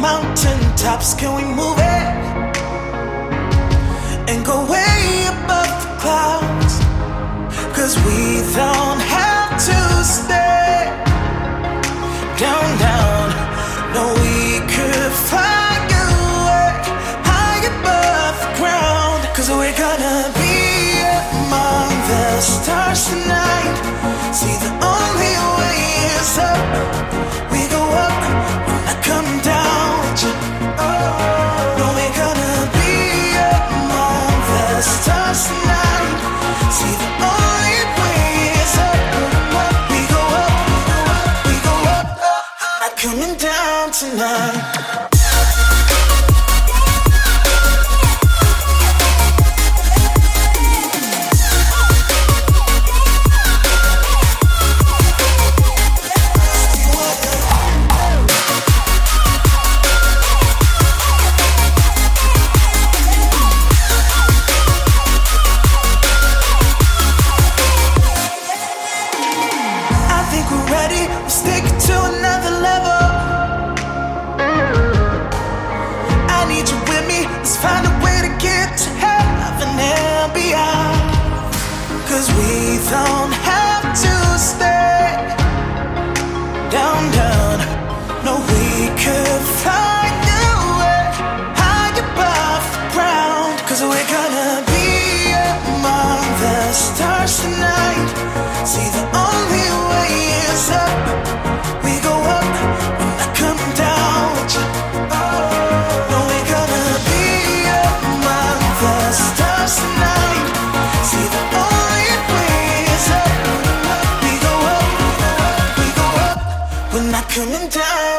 mountain tops, can we move it? And go way above the clouds? Cause we don't tonight.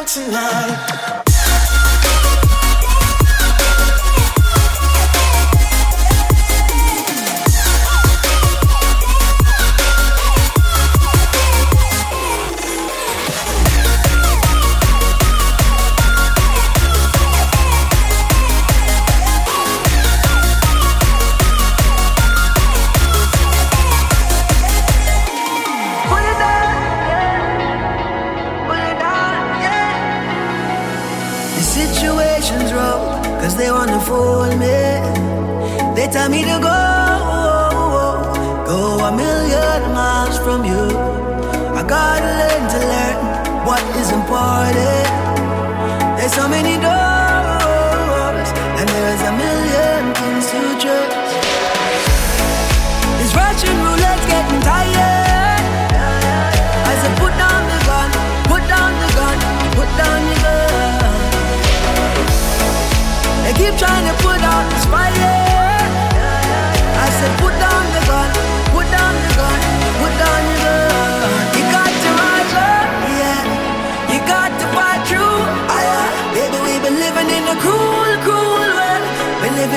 tonight. tell me to go, go a million miles from you. I gotta learn to learn what is important. There's so many doors.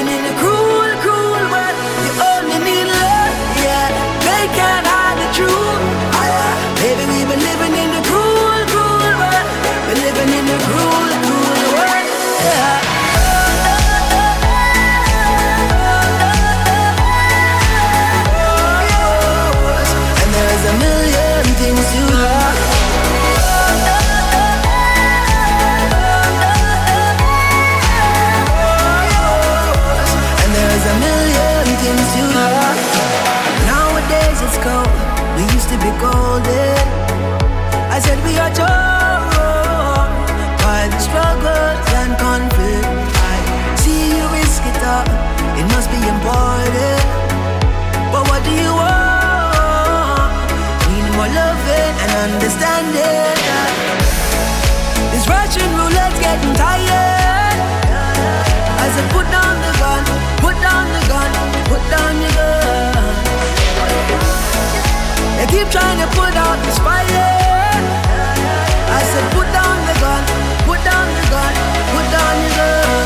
living in a understanding. This Russian roulette's getting tired. As I put down the gun, put down the gun, put down your gun. They keep trying to put out this fire. I said, put down the gun, put down the gun, put down your gun.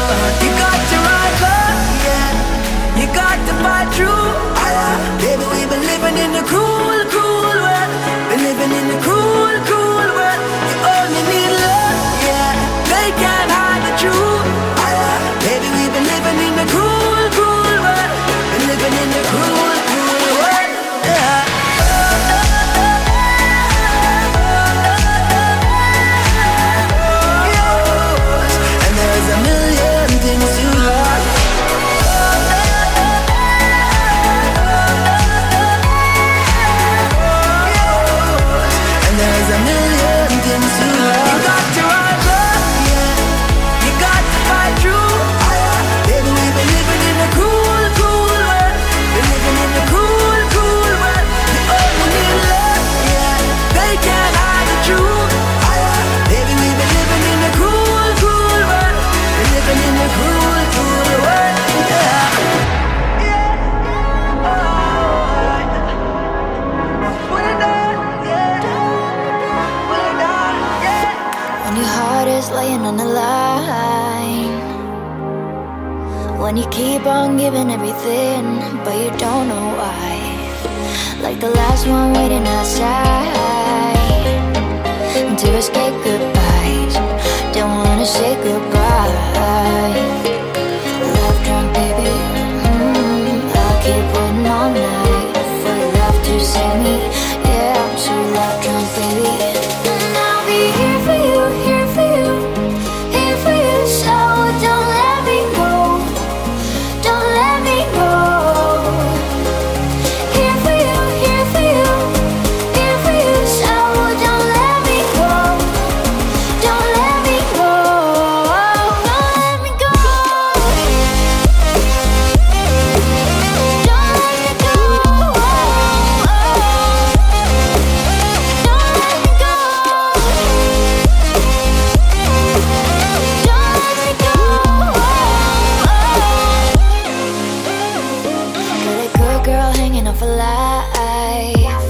For life.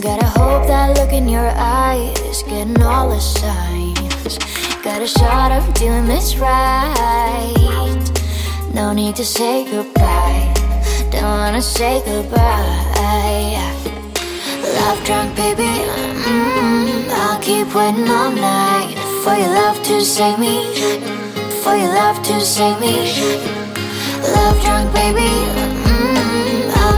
Gotta hope that look in your eyes, getting all the signs. Got a shot of doing this right. No need to say goodbye. Don't wanna say goodbye. Love drunk, baby. Mm, I'll keep waiting all night for your love to save me. For your love to save me. Love drunk, baby. Mm, I'll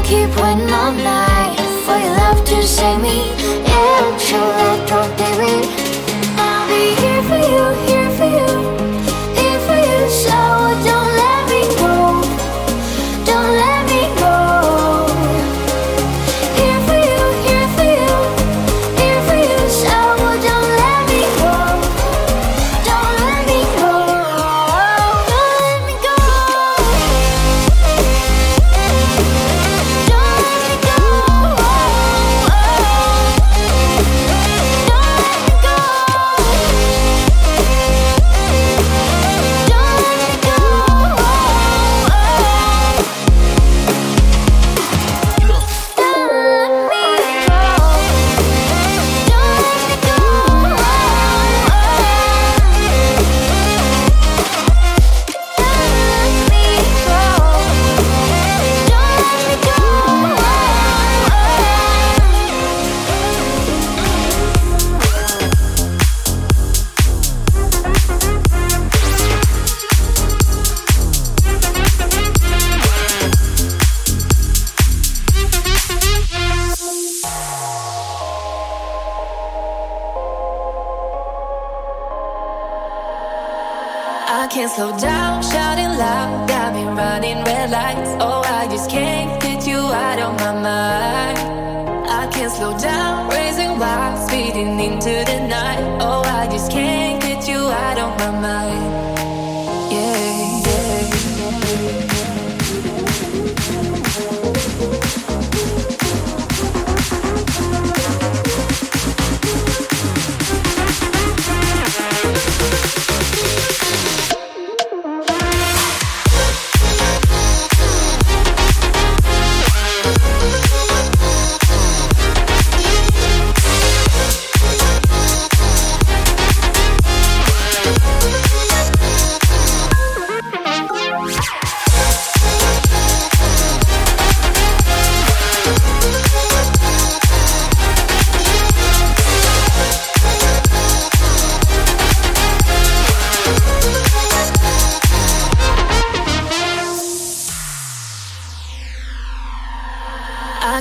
keep waiting all night for your love to save me. Yeah, I'm sure baby.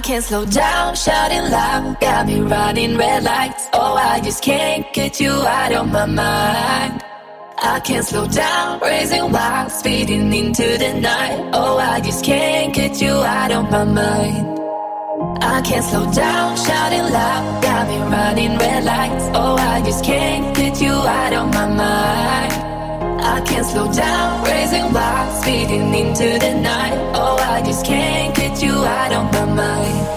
Can't slow down, shouting loud, got me running red lights. Oh, I just can't get you out of my mind. I can't slow down, raising wild, speeding into the night. Oh, I just can't get you out of my mind. I can't slow down, shouting loud, got me running red lights. Oh, I just can't get you out of my mind. I can't slow down, raising wild, speeding into the night. Oh, I just can't get you out of my mind.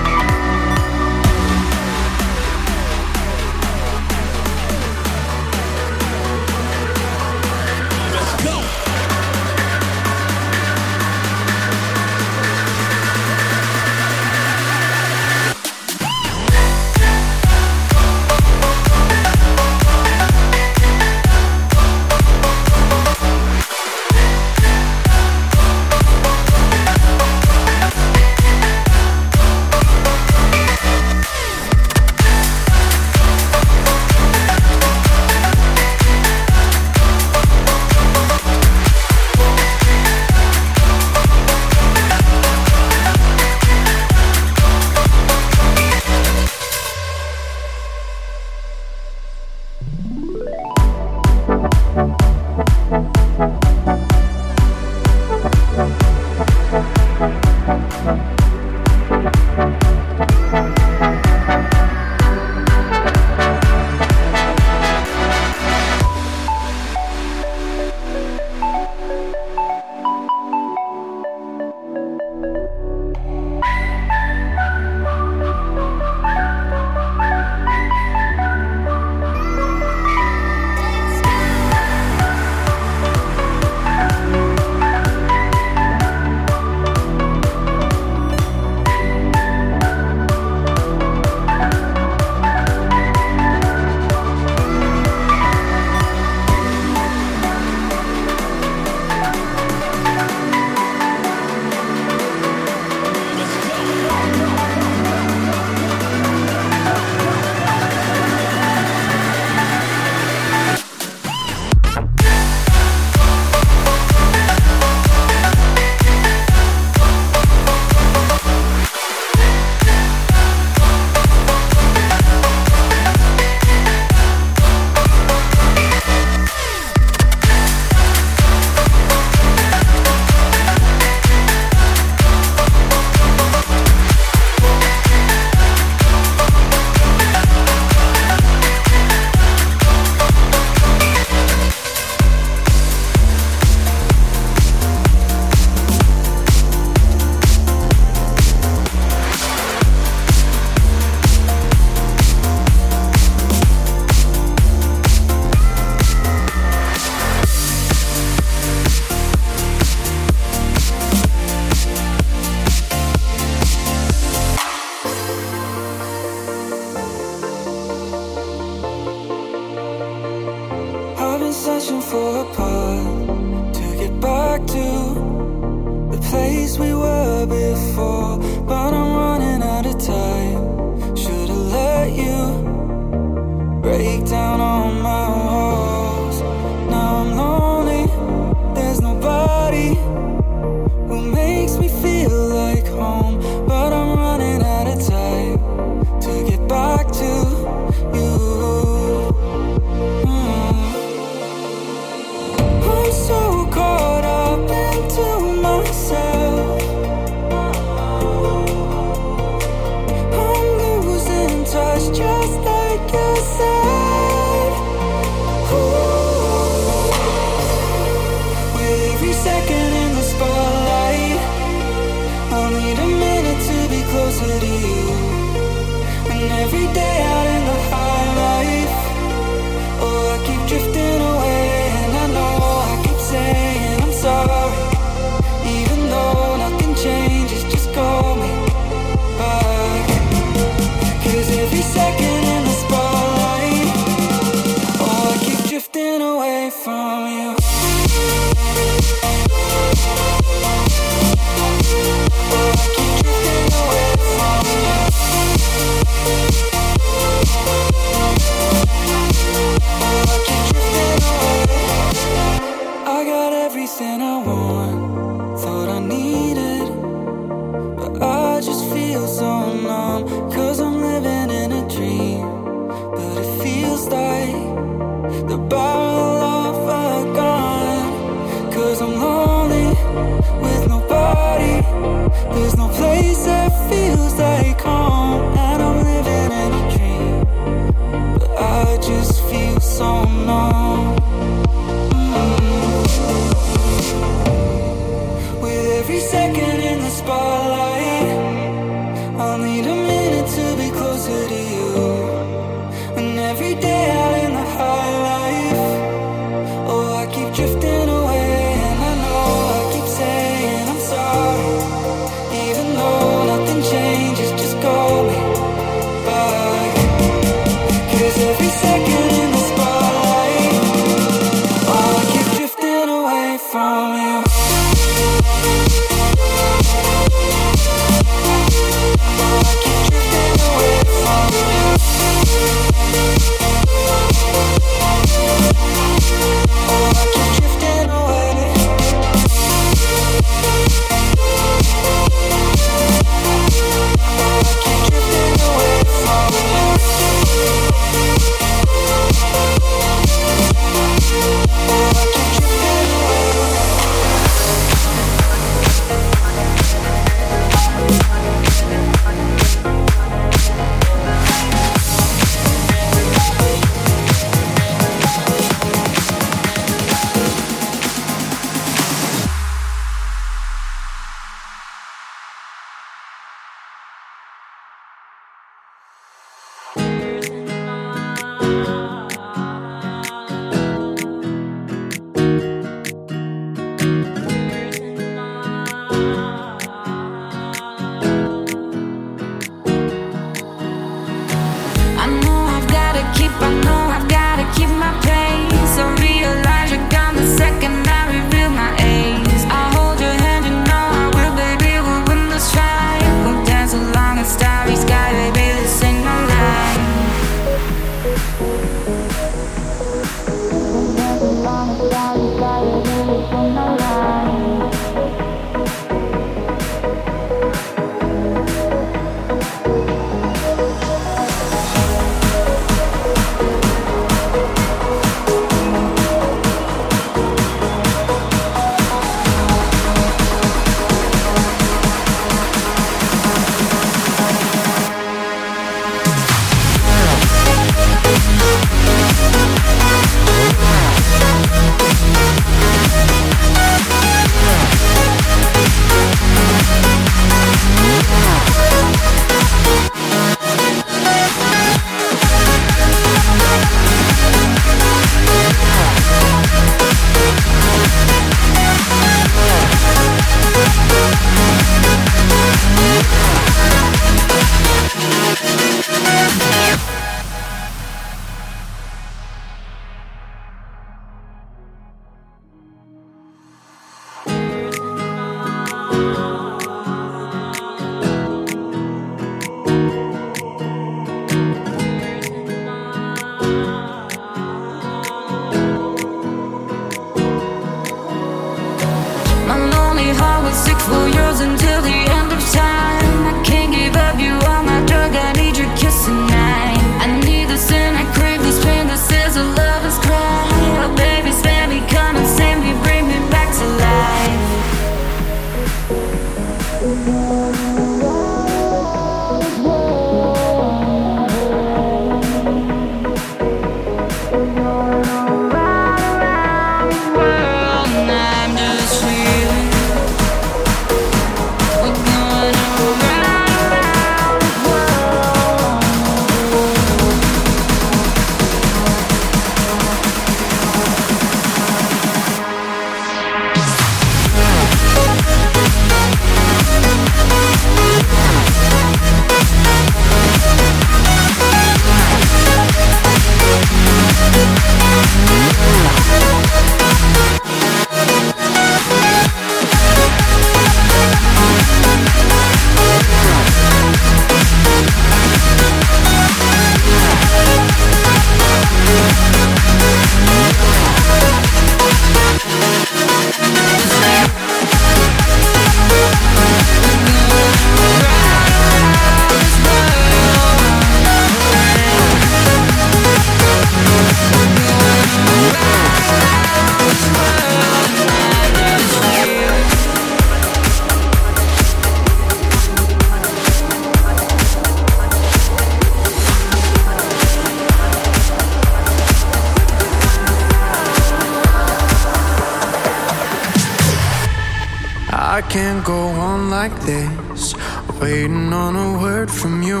can't go on like this, waiting on a word from you.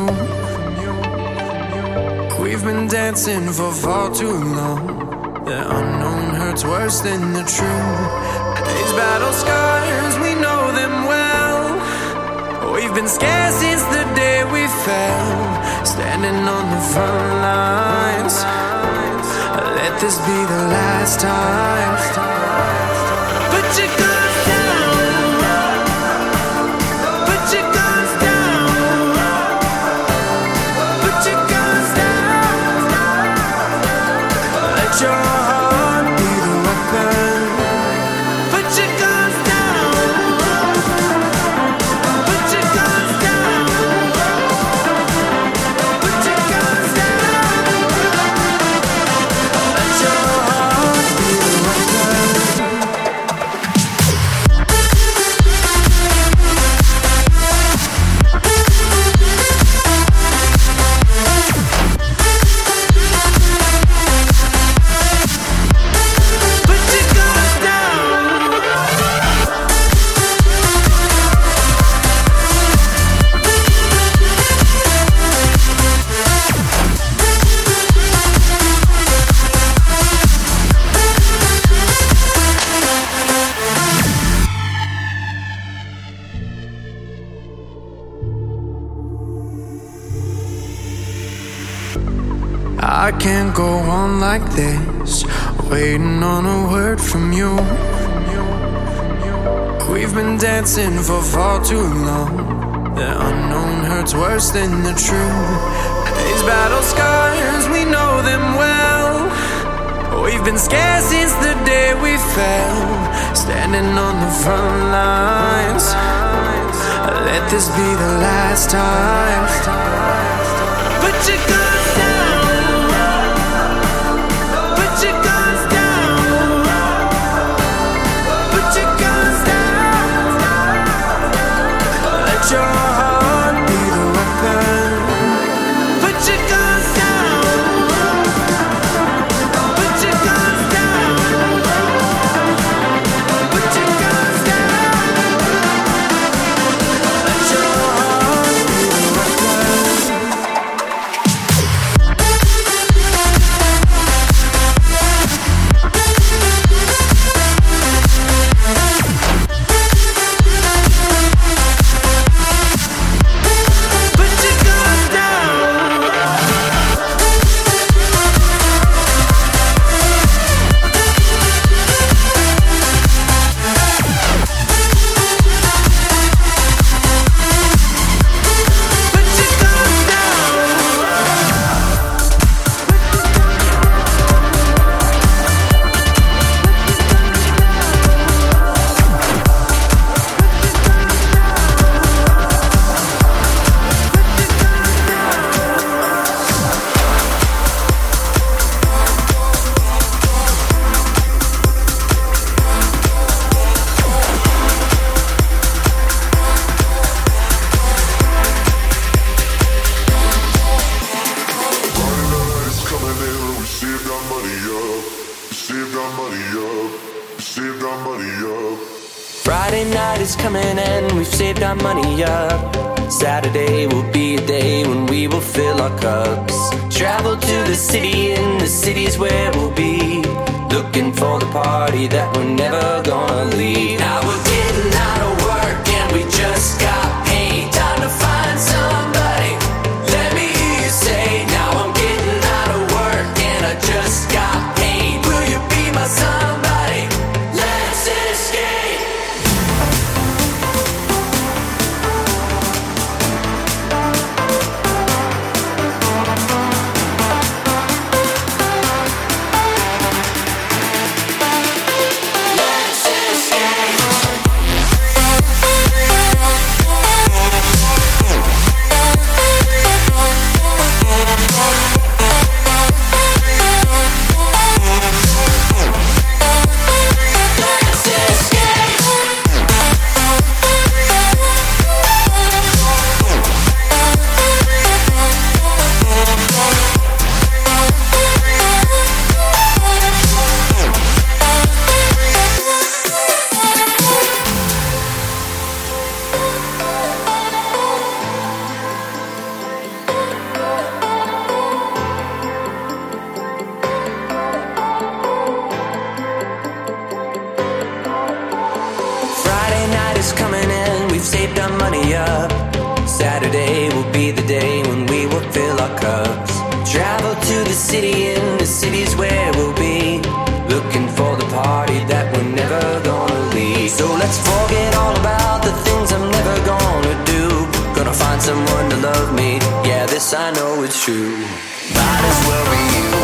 We've been dancing for far too long. The unknown hurts worse than the truth. These battle scars, we know them well. We've been scared since the day we fell, standing on the front lines. Let this be the last time. Put your Put your like this, waiting on a word from you. We've been dancing for far too long. The unknown hurts worse than the truth. These battle scars, we know them well. We've been scared since the day we fell, standing on the front lines. Let this be the last time. Put your guns your someone to love me. Yeah, this I know it's true. Might as well be you.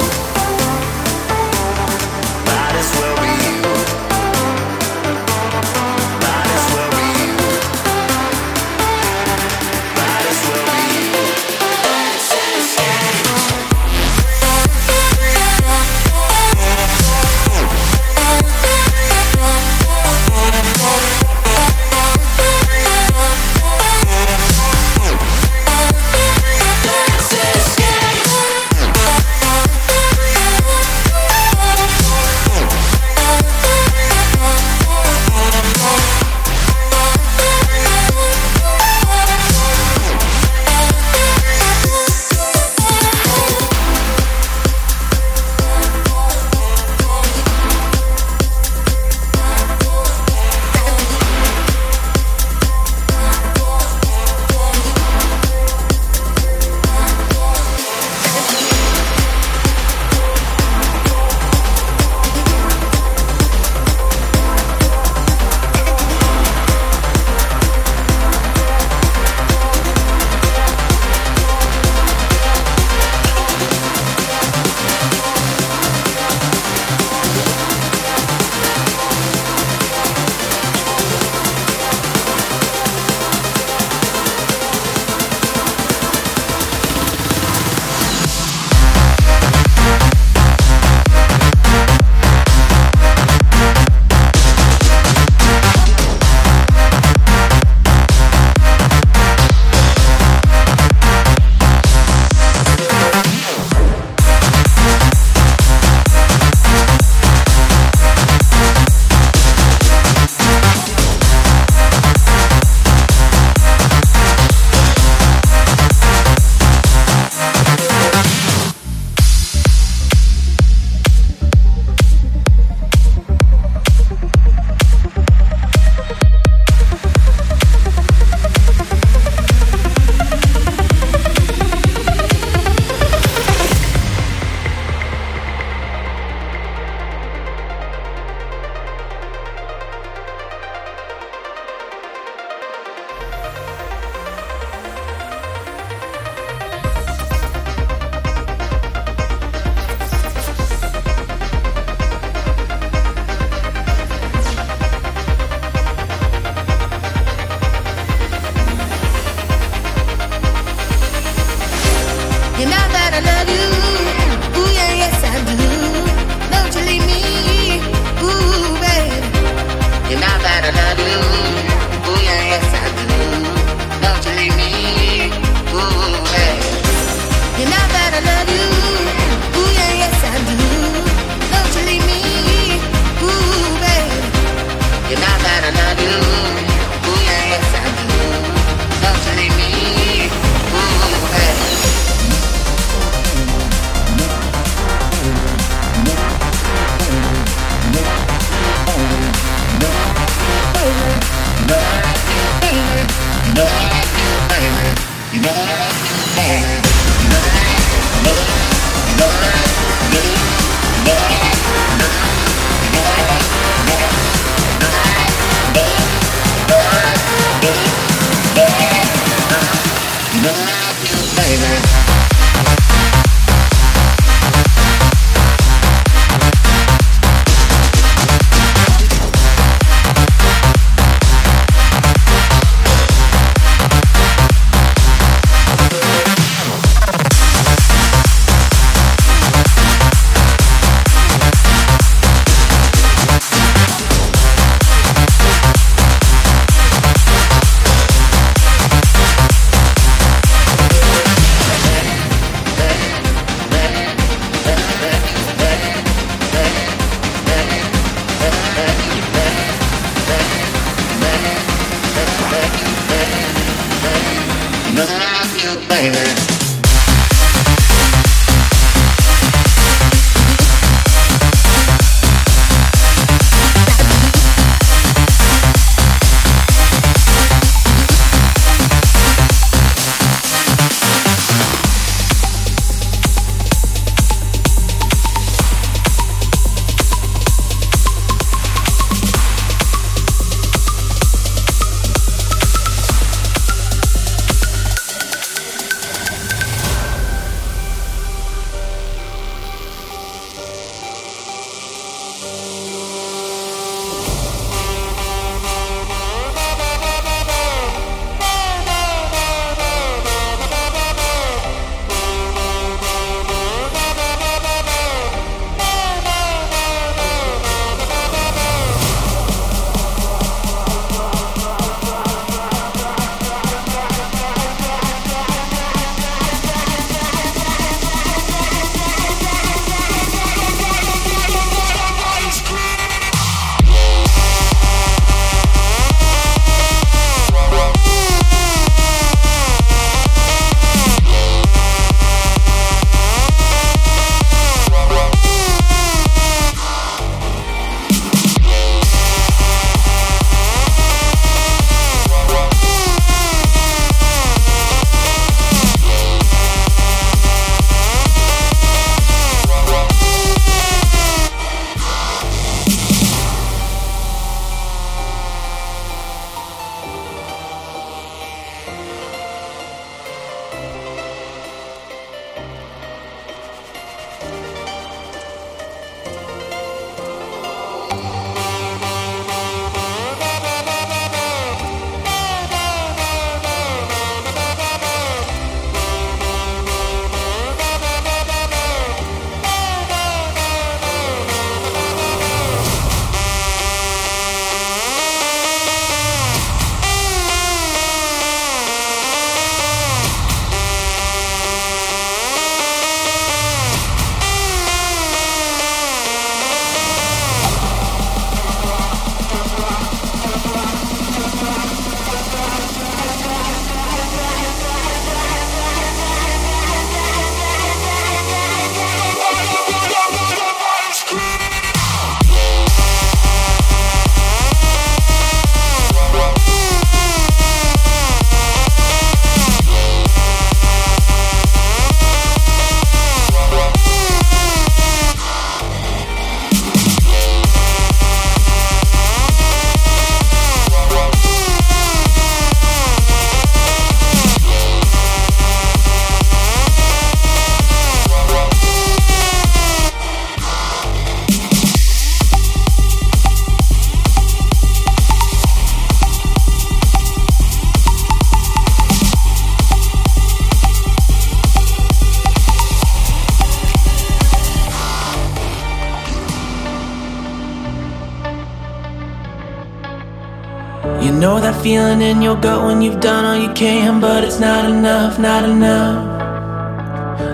Feeling in your gut when you've done all you can, but it's not enough, not enough.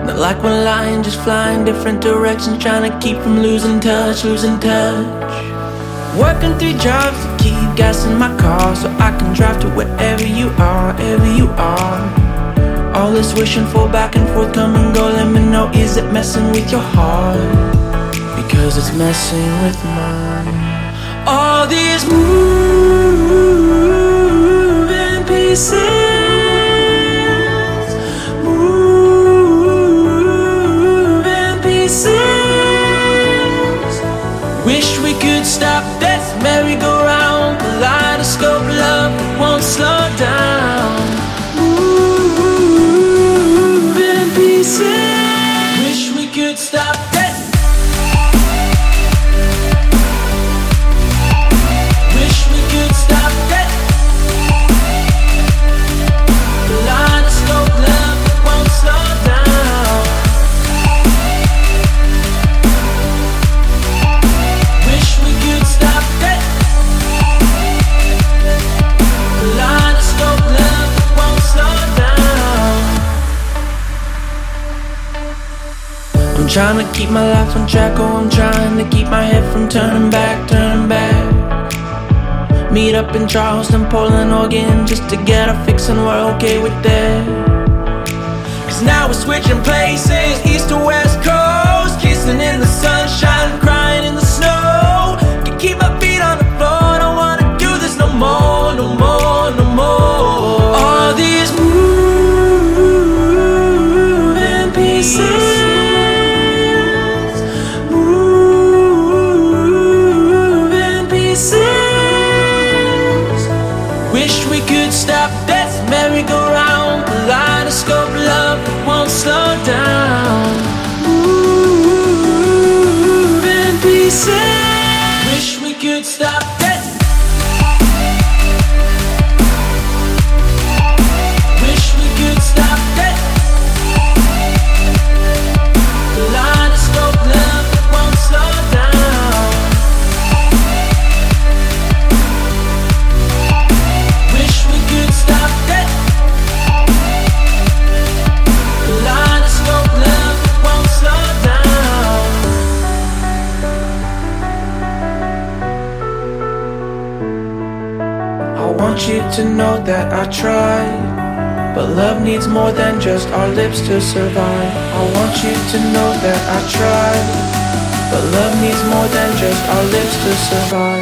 Not like we're lying, just flying different directions, trying to keep from losing touch, losing touch. Working three jobs to keep gas in my car so I can drive to wherever you are, wherever you are. All this wishing for back and forth, come and go. Let me know, is it messing with your heart? Because it's messing with mine. All these moving pieces, keep my life on track, oh, I'm trying to keep my head from turning back, turning back. Meet up in Charleston, Portland, Oregon, just to get a fix and we're okay with that. Cause now we're switching places, east to west coast, kissing in the sunshine, crying in the snow. Stop this merry-go-round. Kaleidoscope love won't slow down. Moving pieces. Wish we could stop you to know that I tried. But love needs more than just our lips to survive. I want you to know that I tried. But love needs more than just our lips to survive.